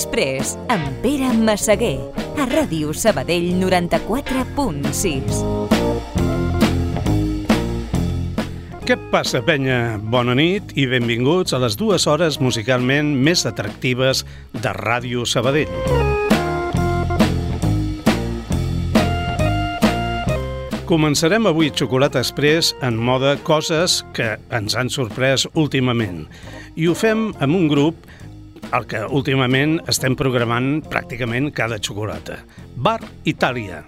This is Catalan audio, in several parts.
Express amb Pere Massaguer a Ràdio Sabadell 94.6. Què passa, penya? Bona nit i benvinguts a les dues hores musicalment més atractives de Ràdio Sabadell. Començarem avui Xocolata Express en moda coses que ens han sorprès últimament. I ho fem amb un grup el que últimament estem programant pràcticament cada xocolata. Bar Itàlia.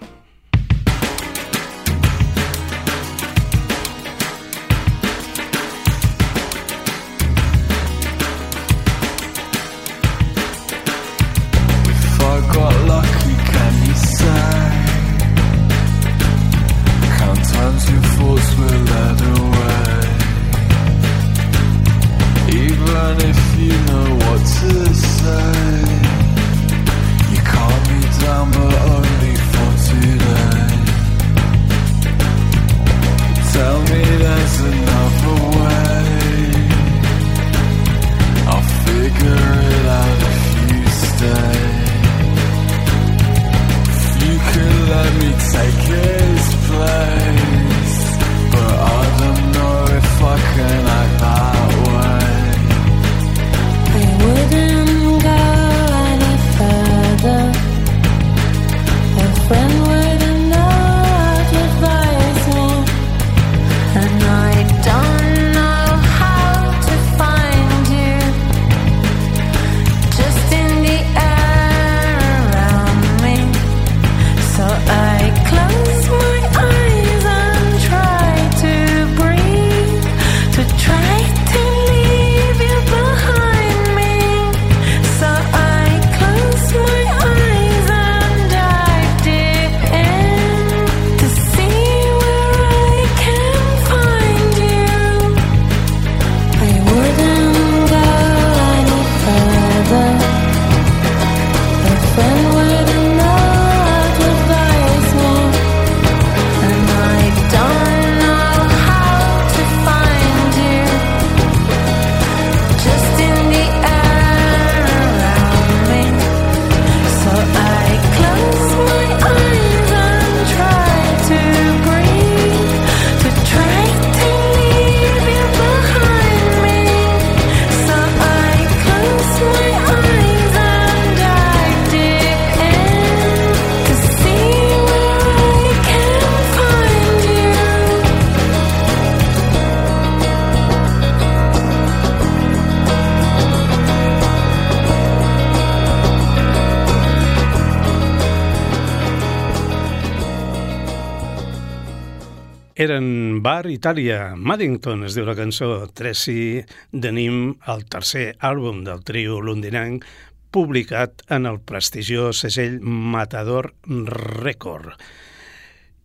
Bar Itàlia, Maddington es diu la cançó, Tracy Denim, el tercer àlbum del trio londinenc, publicat en el prestigiós segell Matador Record.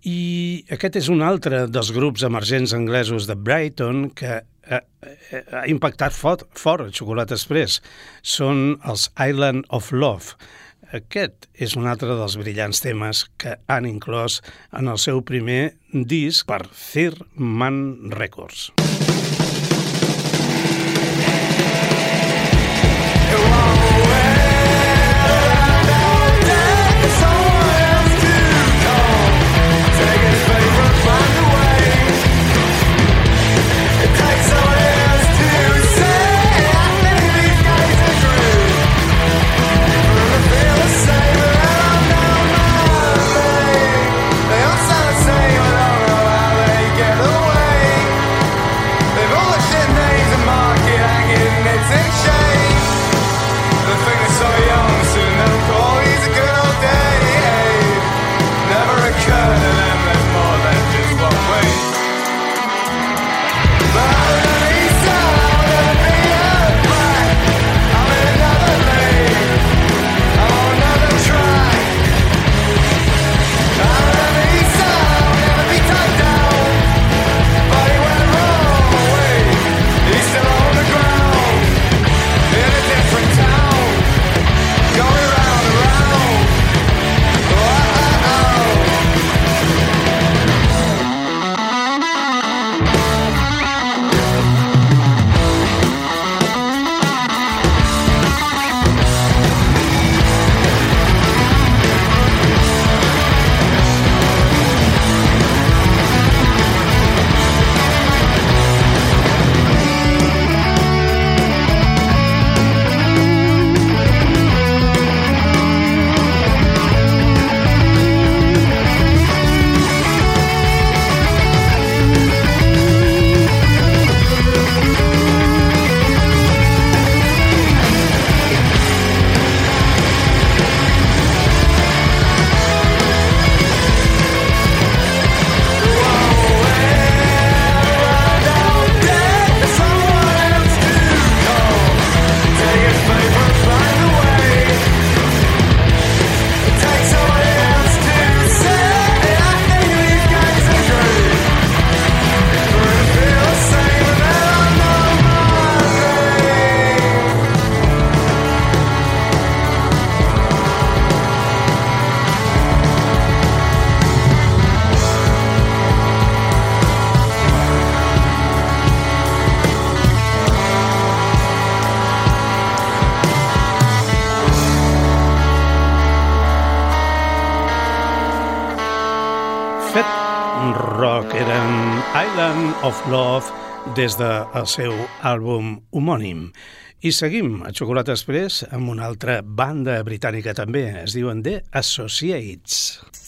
I aquest és un altre dels grups emergents anglesos de Brighton que ha, ha impactat fort, fort Xocolata Express. Són els Island of Love, aquest és un altre dels brillants temes que han inclòs en el seu primer disc per Third Records. Island of Love des del seu àlbum homònim. I seguim a Xocolata Express amb una altra banda britànica també, es diuen The Associates.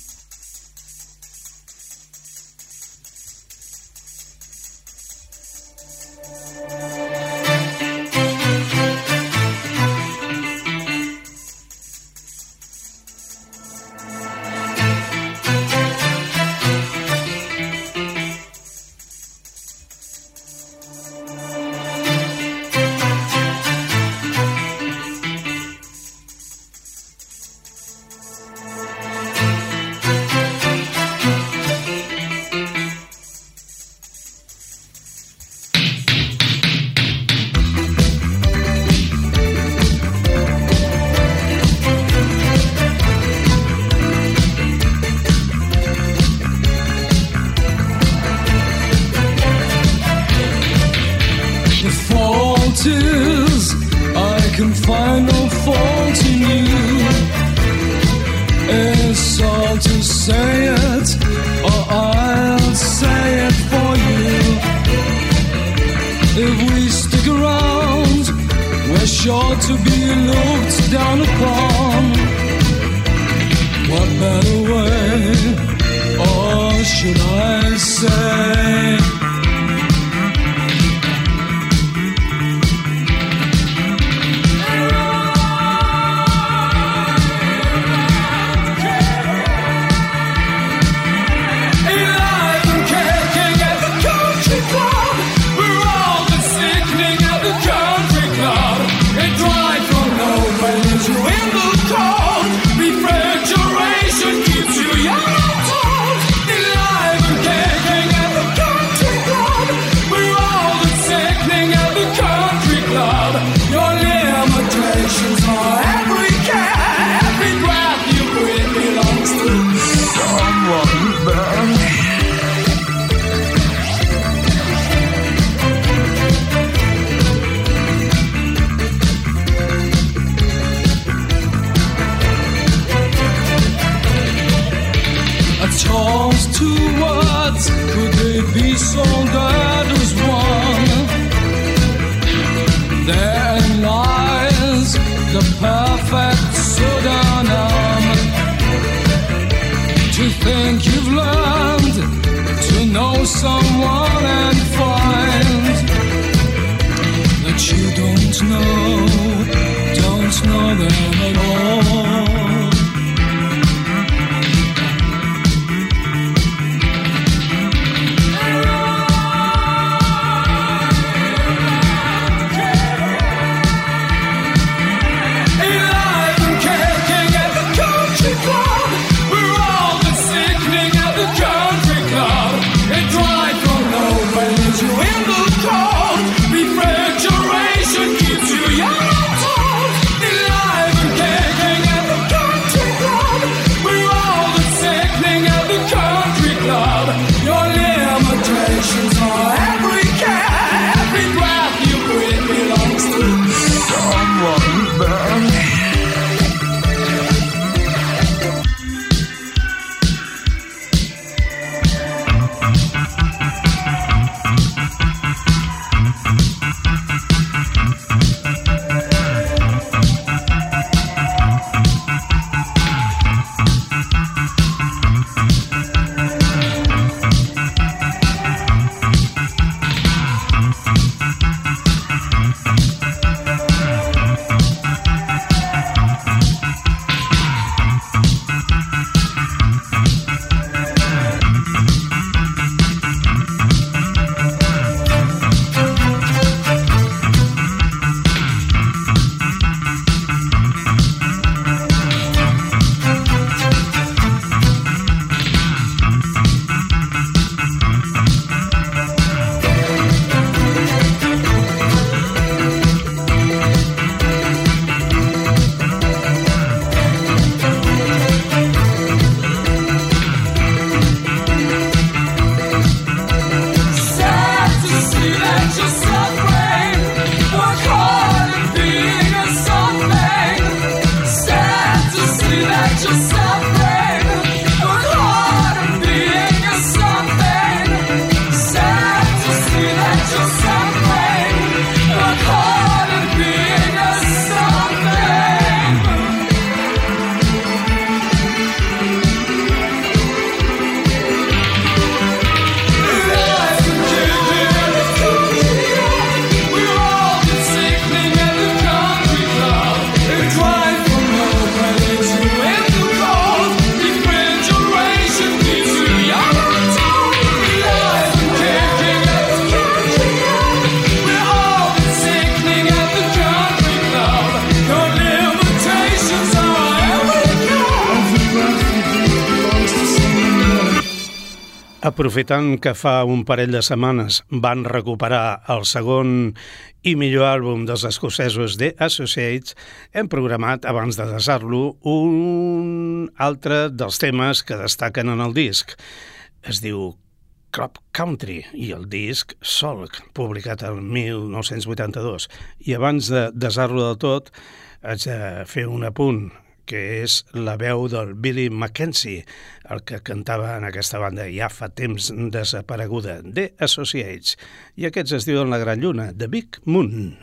Aprofitant que fa un parell de setmanes van recuperar el segon i millor àlbum dels escocesos The Associates, hem programat, abans de desar-lo, un altre dels temes que destaquen en el disc. Es diu Crop Country i el disc Solk, publicat el 1982. I abans de desar-lo del tot, haig de fer un apunt que és la veu del Billy Mackenzie, el que cantava en aquesta banda ja fa temps desapareguda, The Associates, i aquests es diuen La Gran Lluna, The Big Moon.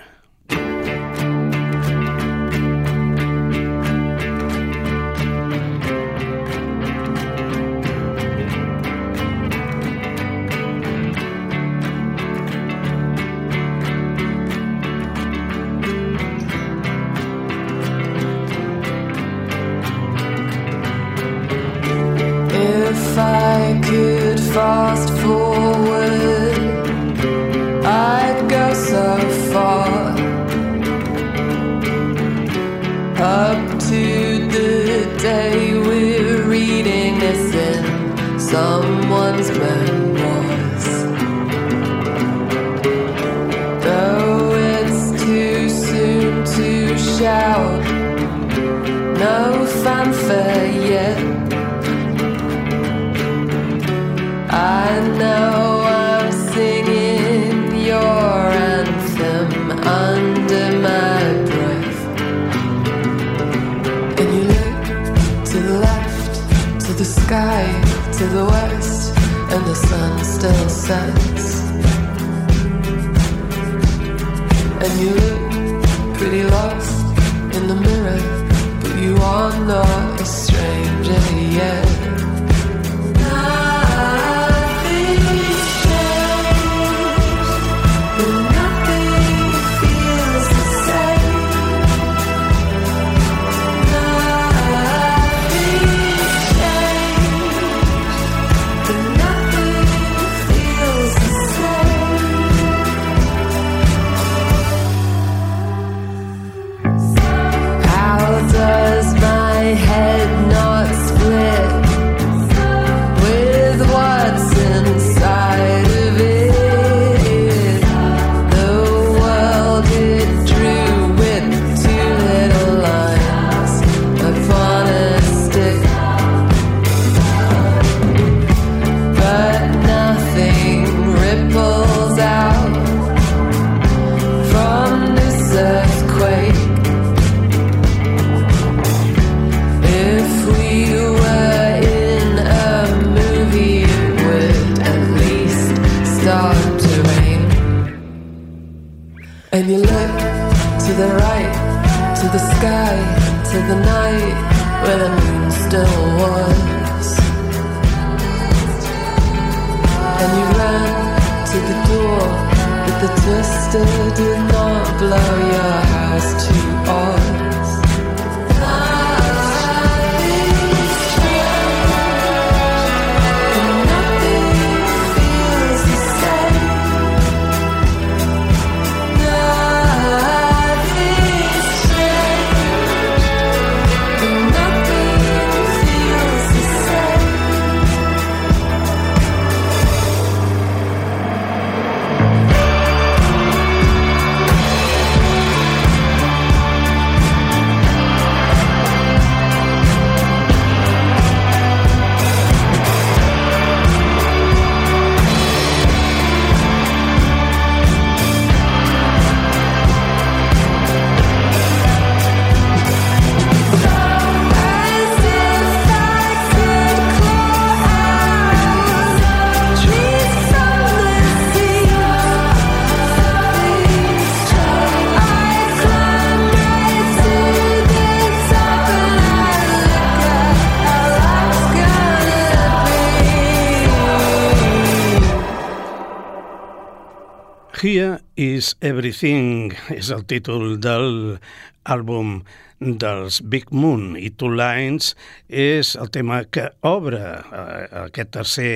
Here is Everything és el títol del àlbum dels Big Moon i Two Lines és el tema que obre eh, aquest tercer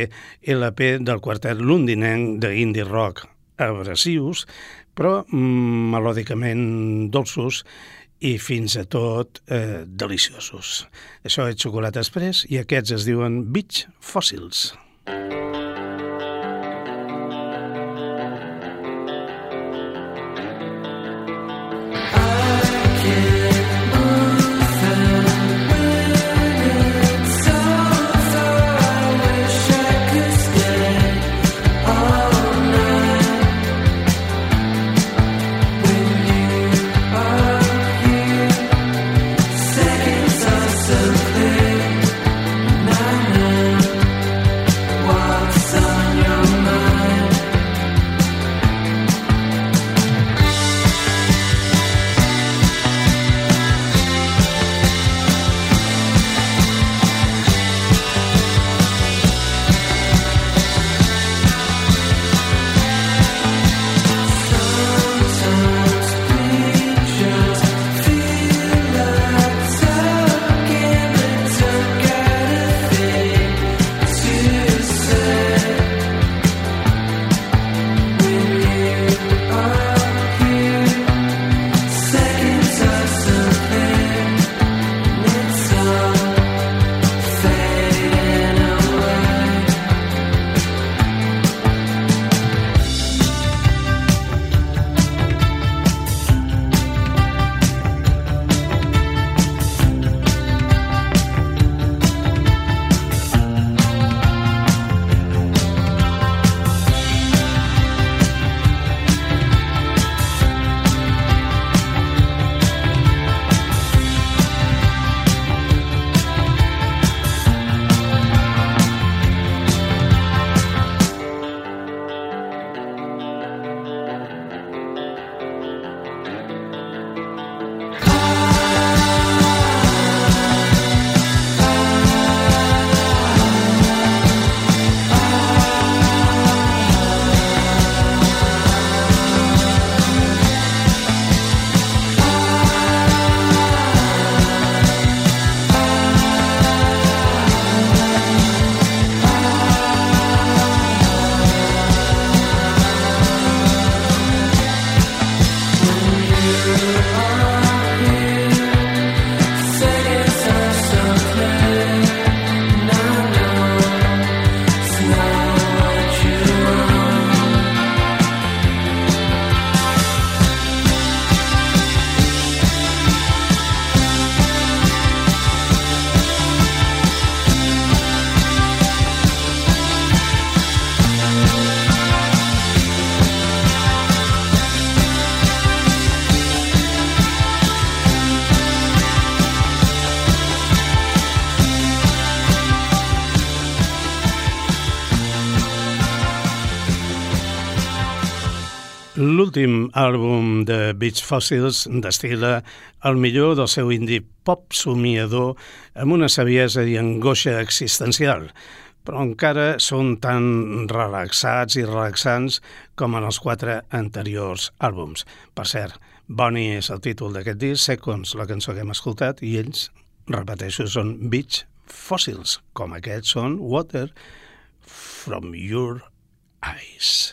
LP del quartet londinenc d'indie rock agressius, però mm, melòdicament dolços i fins a tot eh, deliciosos. Això és Xocolata Express i aquests es diuen Beach Fossils. L'últim Beach Fossils destila el millor del seu indie pop somiador amb una saviesa i angoixa existencial, però encara són tan relaxats i relaxants com en els quatre anteriors àlbums. Per cert, Bonnie és el títol d'aquest disc, Seconds, la cançó que hem escoltat, i ells, repeteixo, són Beach Fossils, com aquests són Water from Your Eyes.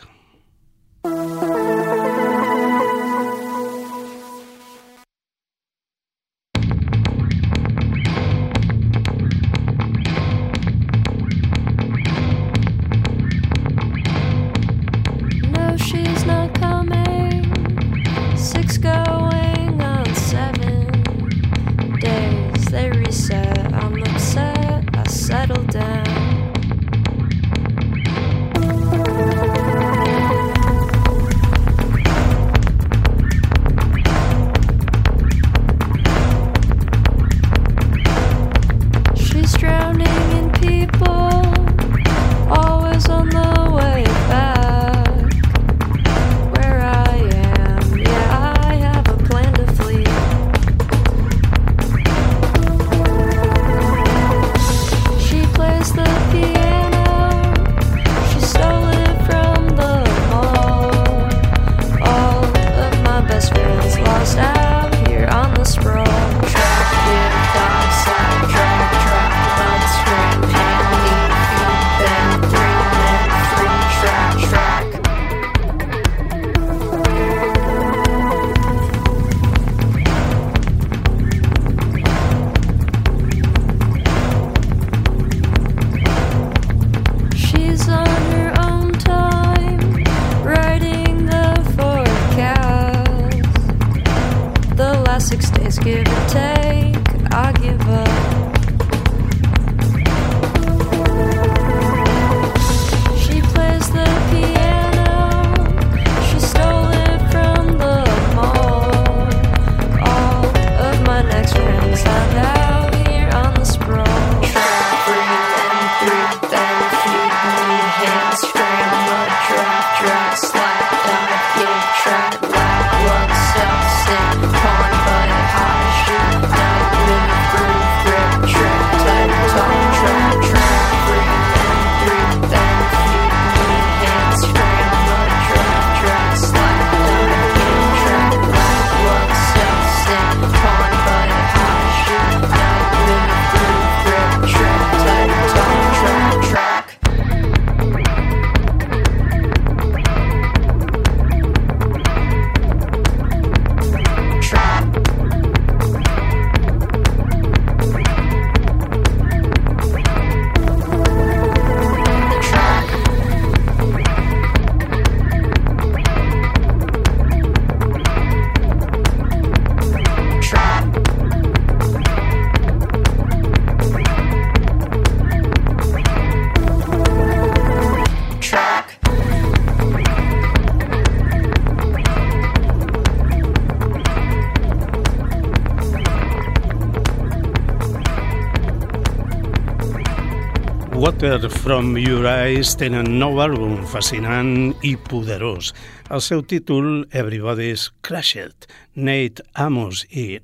Water From Your Eyes tenen nou àlbum fascinant i poderós. El seu títol, Everybody's Crashed. Nate Amos i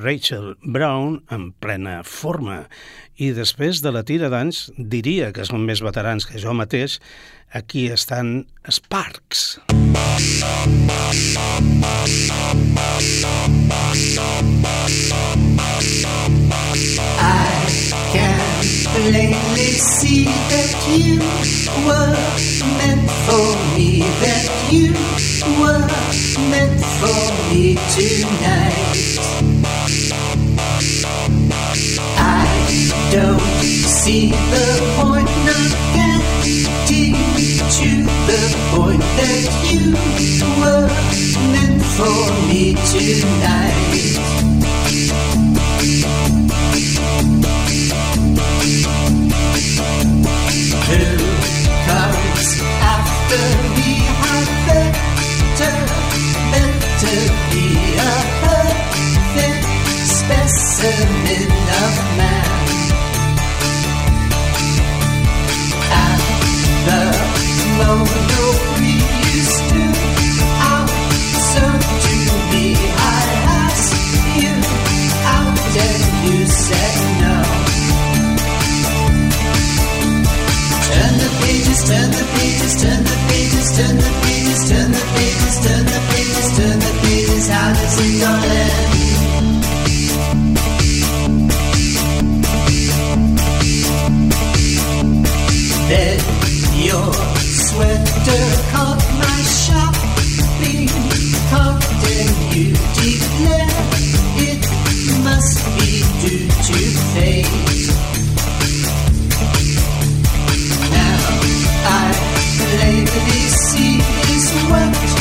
Rachel Brown en plena forma. I després de la tira d'anys, diria que són més veterans que jo mateix, aquí estan Sparks. Can plainly see that you were meant for me, that you were meant for me tonight. I don't see the point of getting to the point that you were meant for me tonight. Turn the pages, turn the pages, turn the bees, turn the bees, turn the bees, turn the bees out of the garden. Let your sweater caught my shop being caught and you declare it must be due to fate. Now I lay these is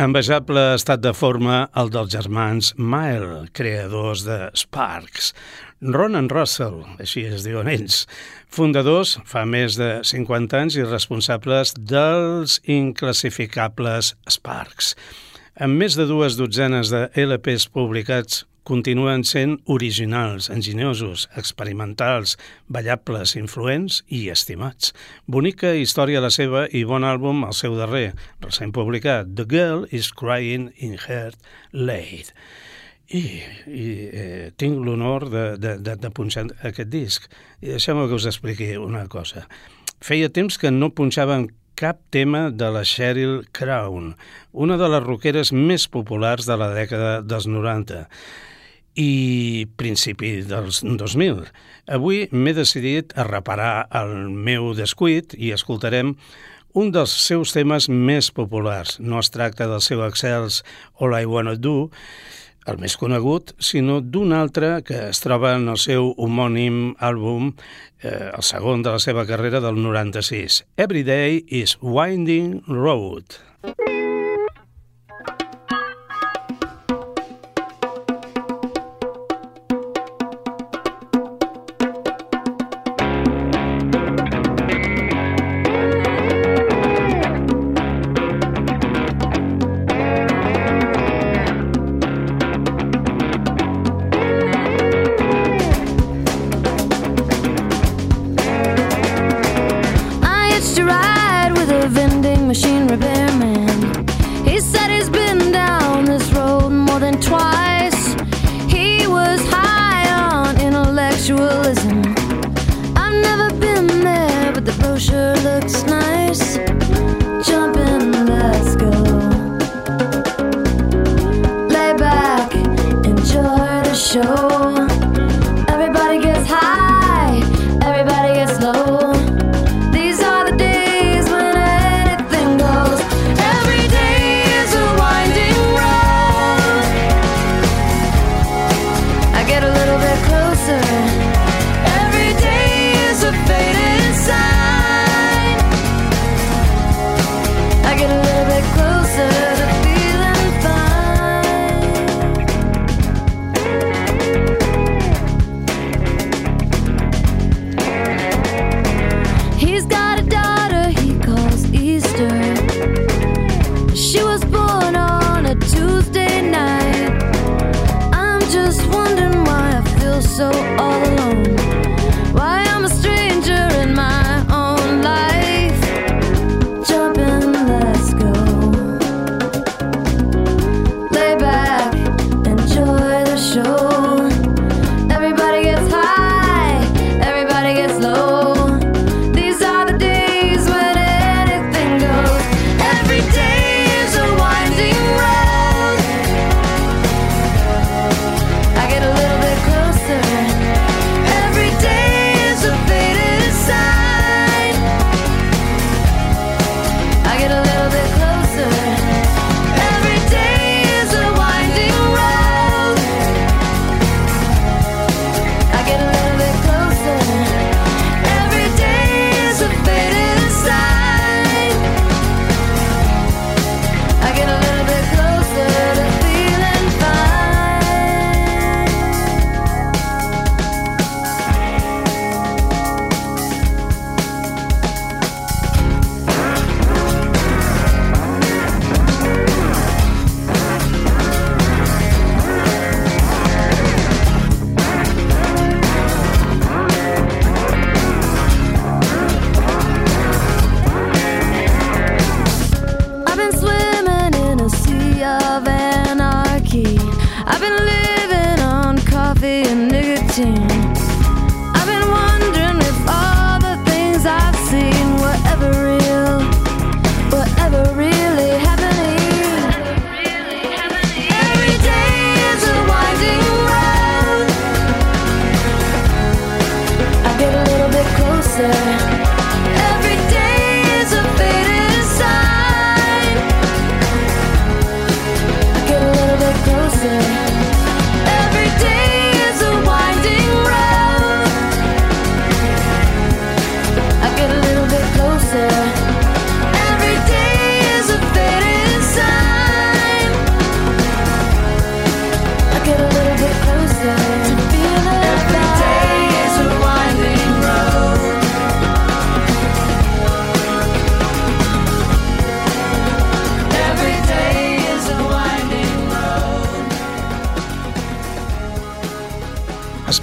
Envejable estat de forma el dels germans Mile, creadors de Sparks. Ronan Russell, així es diuen ells, fundadors fa més de 50 anys i responsables dels inclassificables Sparks. Amb més de dues dotzenes de LPs publicats, continuen sent originals, enginyosos, experimentals, ballables, influents i estimats. Bonica història la seva i bon àlbum el seu darrer, recent publicat, The Girl is Crying in Her Late. I, i eh, tinc l'honor de, de, de, de punxar aquest disc. I deixeu-me que us expliqui una cosa. Feia temps que no punxàvem cap tema de la Sheryl Crown, una de les roqueres més populars de la dècada dels 90 i principi dels 2000. Avui m'he decidit a reparar el meu descuit i escoltarem un dels seus temes més populars. No es tracta del seu excels All I Wanna Do, el més conegut, sinó d'un altre que es troba en el seu homònim àlbum, eh, el segon de la seva carrera del 96. Every Day is Winding Road. waiting.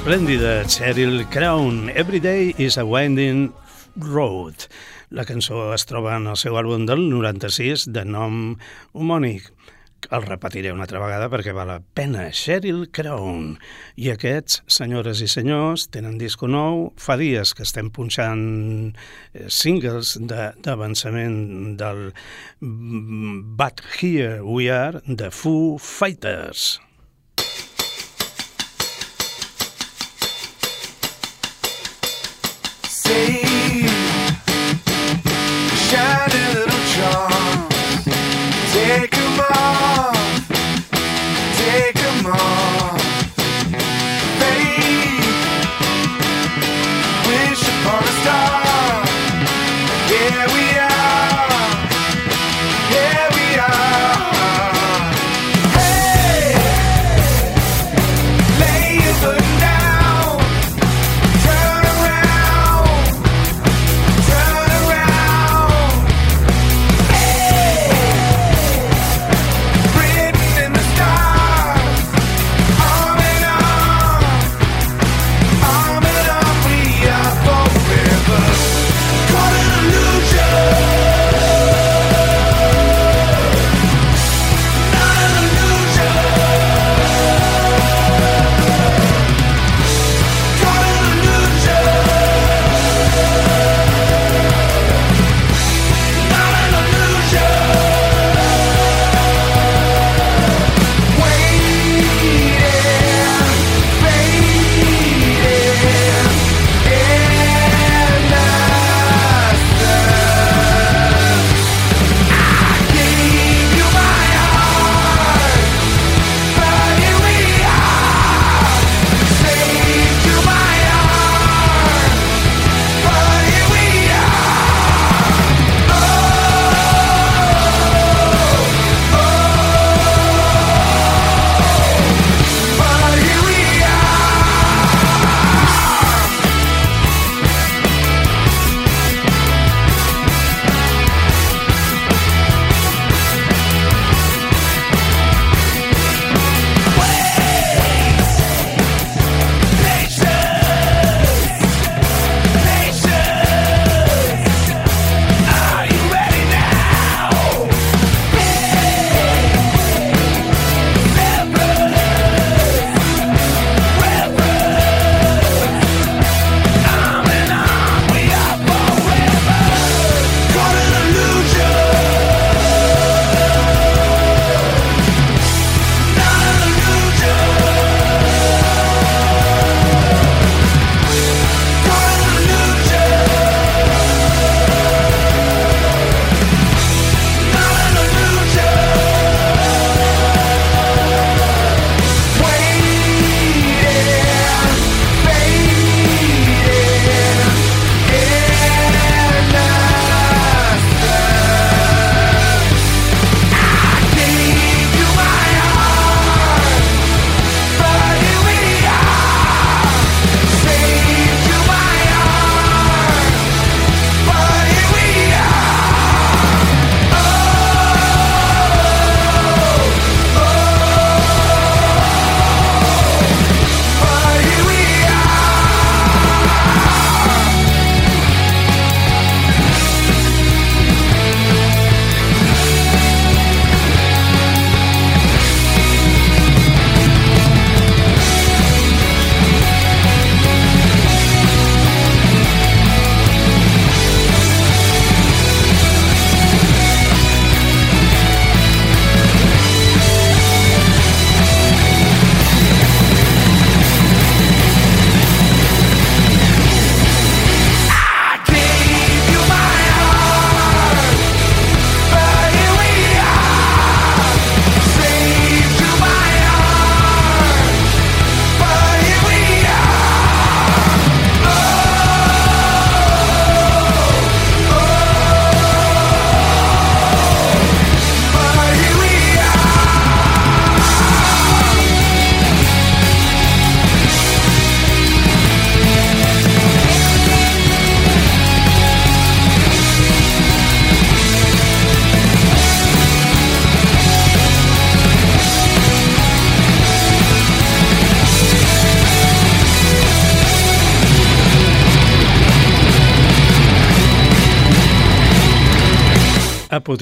Esplèndida Cheryl Crown, Every Day is a Winding Road. La cançó es troba en el seu àlbum del 96 de nom homònic. El repetiré una altra vegada perquè val la pena. Cheryl Crown. I aquests, senyores i senyors, tenen disco nou. Fa dies que estem punxant eh, singles de- d'avançament del mm, But Here We Are de Foo Fighters.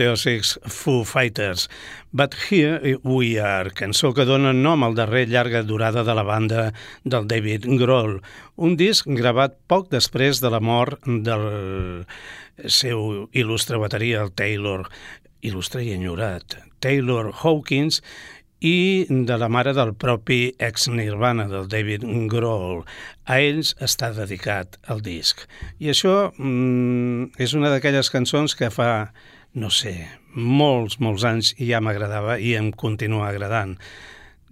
Apoteòsics Foo Fighters. But Here We Are, cançó que dona nom al darrer llarga durada de la banda del David Grohl, un disc gravat poc després de la mort del seu il·lustre bateria, el Taylor, il·lustre i enyorat, Taylor Hawkins, i de la mare del propi ex-Nirvana, del David Grohl. A ells està dedicat el disc. I això mm, és una d'aquelles cançons que fa, no sé, molts, molts anys i ja m'agradava i em continua agradant.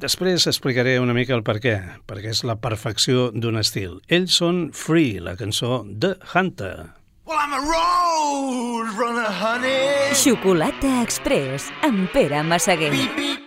Després explicaré una mica el per què, perquè és la perfecció d'un estil. Ells són Free, la cançó de Hunter. Well, I'm a road runner, honey. Xocolata Express amb Pere Massaguer. Beep, beep.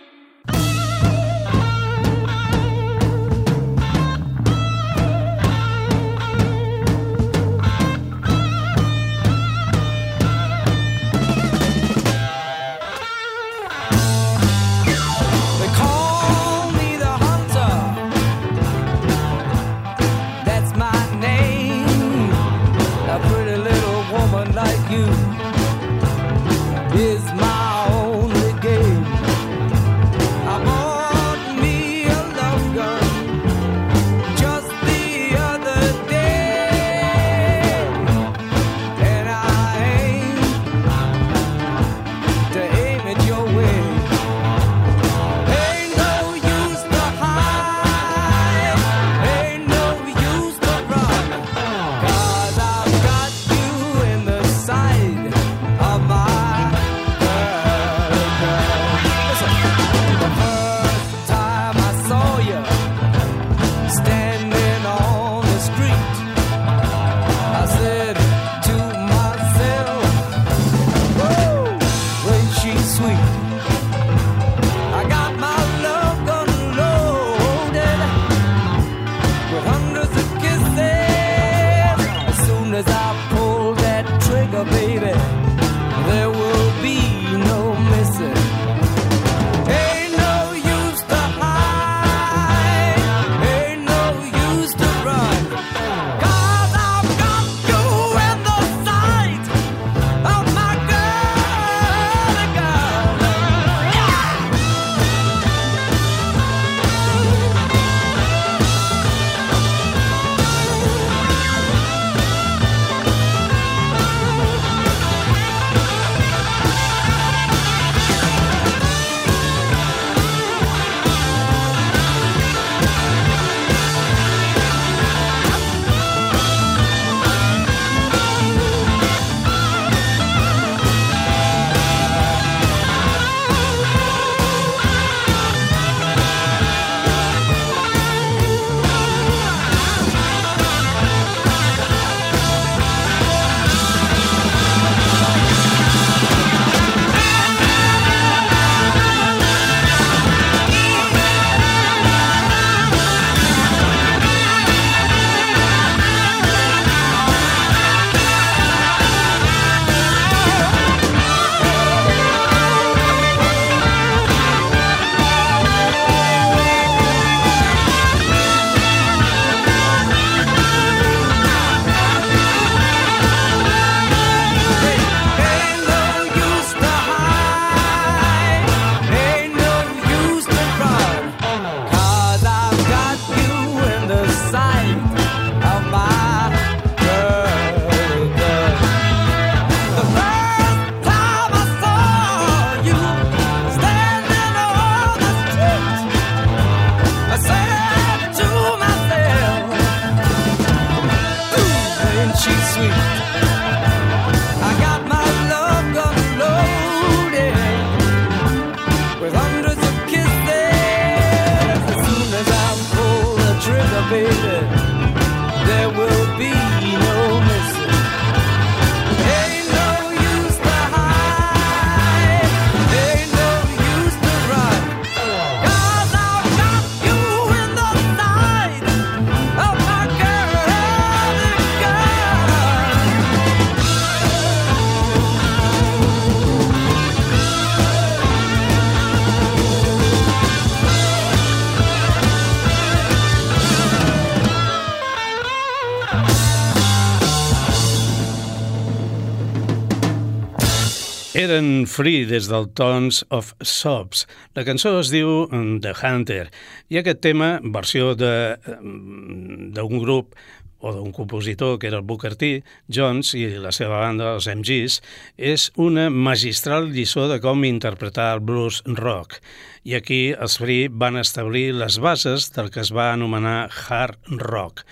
Eren Free des del Tons of Sobs. La cançó es diu The Hunter i aquest tema, versió de- d'un grup o d'un compositor que era el Booker T. Jones i la seva banda, els MGs, és una magistral lliçó de com interpretar el blues rock. I aquí els Free van establir les bases del que es va anomenar hard rock.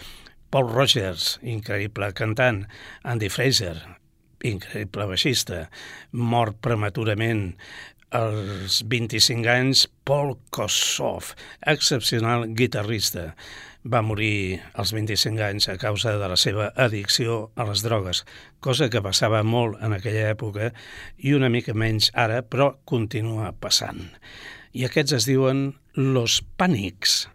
Paul Rogers, increïble cantant, Andy Fraser, increïble baixista, mort prematurament als 25 anys, Paul Kossoff, excepcional guitarrista. Va morir als 25 anys a causa de la seva addicció a les drogues, cosa que passava molt en aquella època i una mica menys ara, però continua passant. I aquests es diuen Los Pànics.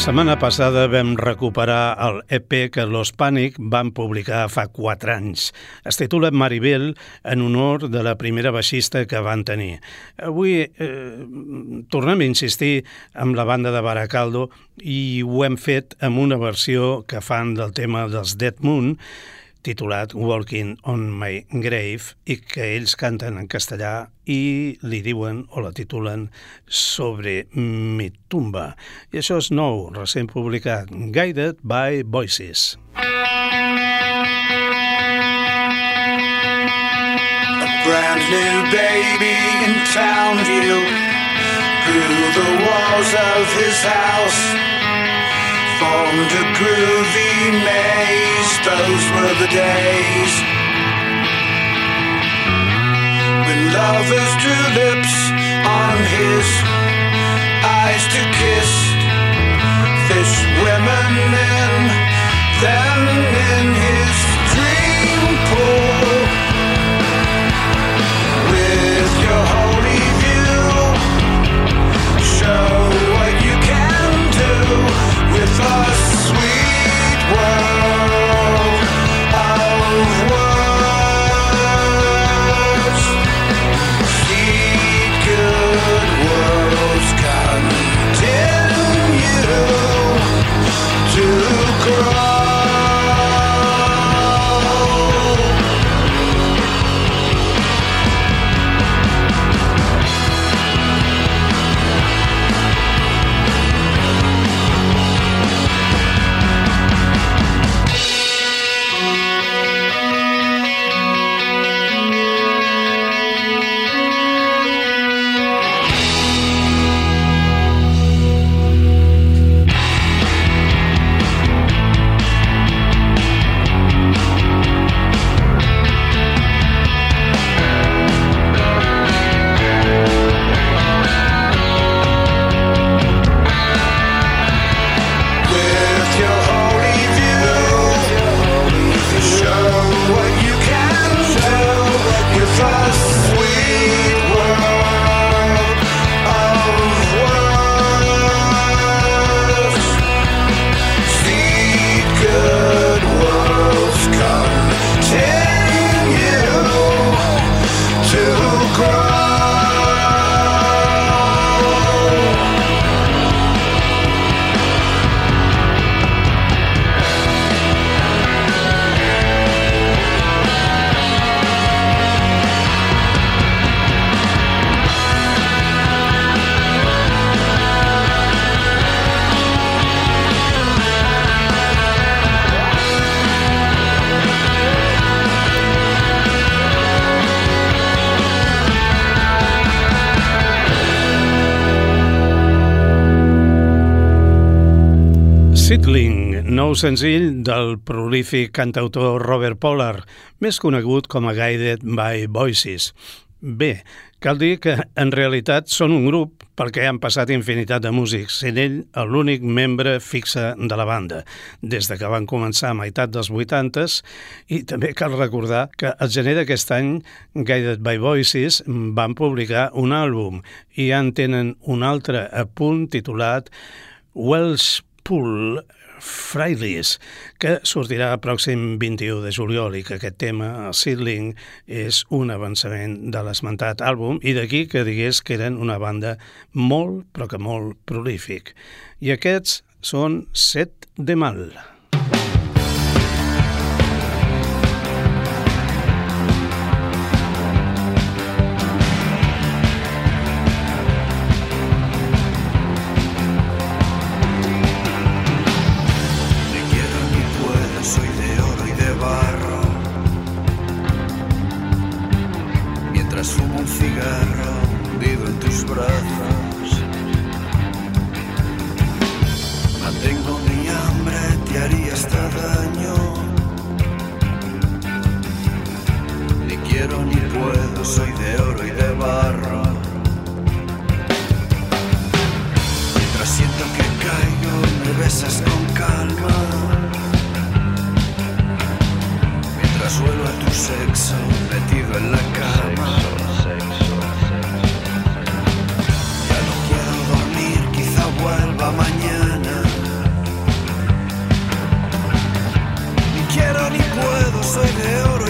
Setmana passada vam recuperar el EP que Los Pànic van publicar fa 4 anys. Es titula Maribel en honor de la primera baixista que van tenir. Avui eh, tornem a insistir amb la banda de Baracaldo i ho hem fet amb una versió que fan del tema dels Dead Moon titulat Walking on My Grave i que ells canten en castellà i li diuen o la titulen Sobre mi tumba. I això és nou, recent publicat, Guided by Voices. A brand new baby in town view grew the walls of his house. Formed a groovy maze, those were the days when lovers drew lips on his eyes to kiss. Fish women in, then in his dream Seedling, nou senzill del prolífic cantautor Robert Pollard, més conegut com a Guided by Voices. Bé, cal dir que en realitat són un grup perquè han passat infinitat de músics, sent ell l'únic membre fixe de la banda, des de que van començar a meitat dels 80s, i també cal recordar que al gener d'aquest any Guided by Voices van publicar un àlbum i ja en tenen un altre a punt titulat Wells Pool Fridays, que sortirà el pròxim 21 de juliol i que aquest tema, Seedling, és un avançament de l'esmentat àlbum i d'aquí que digués que eren una banda molt, però que molt prolífic. I aquests són Set de Mal. un cigarro hundido en tus brazos. Mantengo mi hambre, te haría hasta daño. Ni quiero ni puedo, soy de oro y de barro. Mientras siento que caigo, me besas con calma. Mientras vuelo a tu sexo metido en la cama. mañana. Ni quiero ni puedo, soy de oro.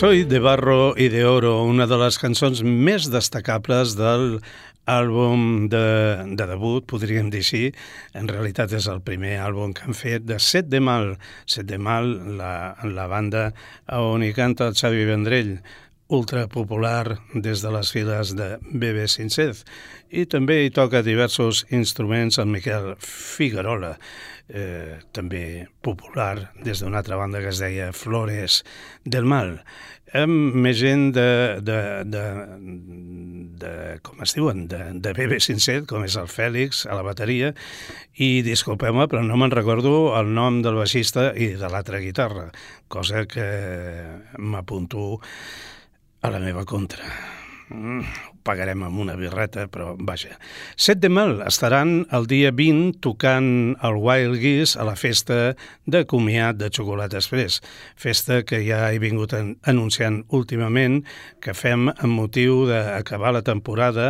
Soy de Barro y de Oro, una de les cançons més destacables del àlbum de, de debut, podríem dir així. En realitat és el primer àlbum que han fet de Set de Mal. Set de Mal, la, la banda on hi canta el Xavi Vendrell, ultra popular des de les files de BB Sincet. I també hi toca diversos instruments el Miquel Figuerola, eh, també popular des d'una altra banda que es deia Flores del Mal. Amb més gent de, de, de, de com es diuen, de, de BB Sincet, com és el Fèlix, a la bateria, i disculpeu-me, però no me'n recordo el nom del baixista i de l'altra guitarra, cosa que m'apunto a la meva contra. Mm, ho pagarem amb una birreta, però vaja. Set de Mel estaran el dia 20 tocant el Wild Geese a la festa de comiat de Xocolata Express, festa que ja he vingut an anunciant últimament que fem amb motiu d'acabar la temporada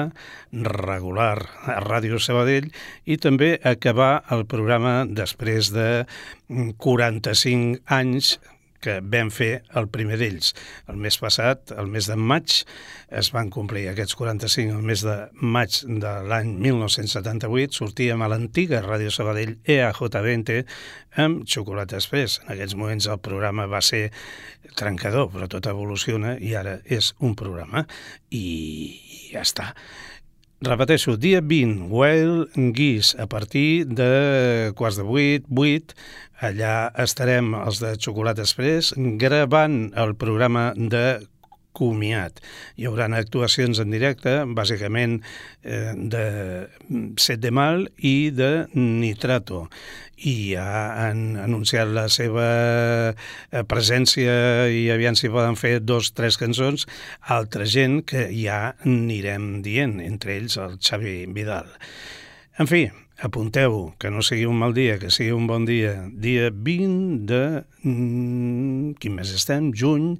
regular a Ràdio Sabadell i també acabar el programa després de 45 anys que vam fer el primer d'ells. El mes passat, el mes de maig, es van complir aquests 45, el mes de maig de l'any 1978, sortíem a l'antiga Ràdio Sabadell EAJ20 amb Xocolata Express. En aquests moments el programa va ser trencador, però tot evoluciona i ara és un programa i ja està. Repeteixo, dia 20, Wild Geese, a partir de quarts de 8, 8, allà estarem els de Xocolata Express gravant el programa de comiat. Hi haurà actuacions en directe, bàsicament eh, de Set de Mal i de Nitrato. I ja han anunciat la seva eh, presència i aviam si poden fer dos, tres cançons, altra gent que ja anirem dient, entre ells el Xavi Vidal. En fi, apunteu, que no sigui un mal dia, que sigui un bon dia. Dia 20 de... Mm, quin mes estem? Juny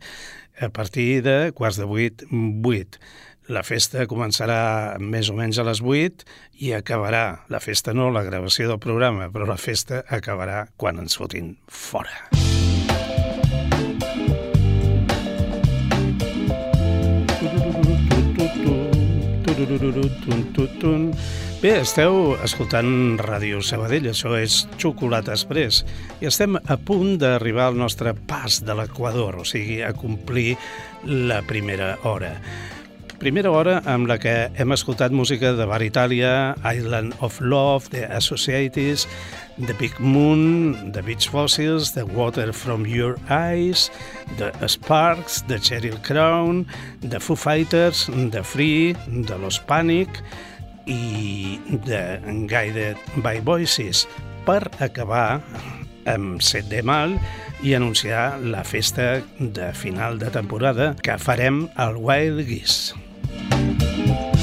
a partir de quarts de vuit, vuit. La festa començarà més o menys a les 8 i acabarà, la festa no, la gravació del programa, però la festa acabarà quan ens fotin fora. Bé, esteu escoltant Ràdio Sabadell, això és Xocolata Express, i estem a punt d'arribar al nostre pas de l'Equador, o sigui, a complir la primera hora. Primera hora amb la que hem escoltat música de Bar Itàlia, Island of Love, The Associates, The Big Moon, The Beach Fossils, The Water From Your Eyes, The Sparks, The Cheryl Crown, The Foo Fighters, The Free, The Los Panic, i de Guided by Voices per acabar amb Set de Mal i anunciar la festa de final de temporada que farem al Wild Geese.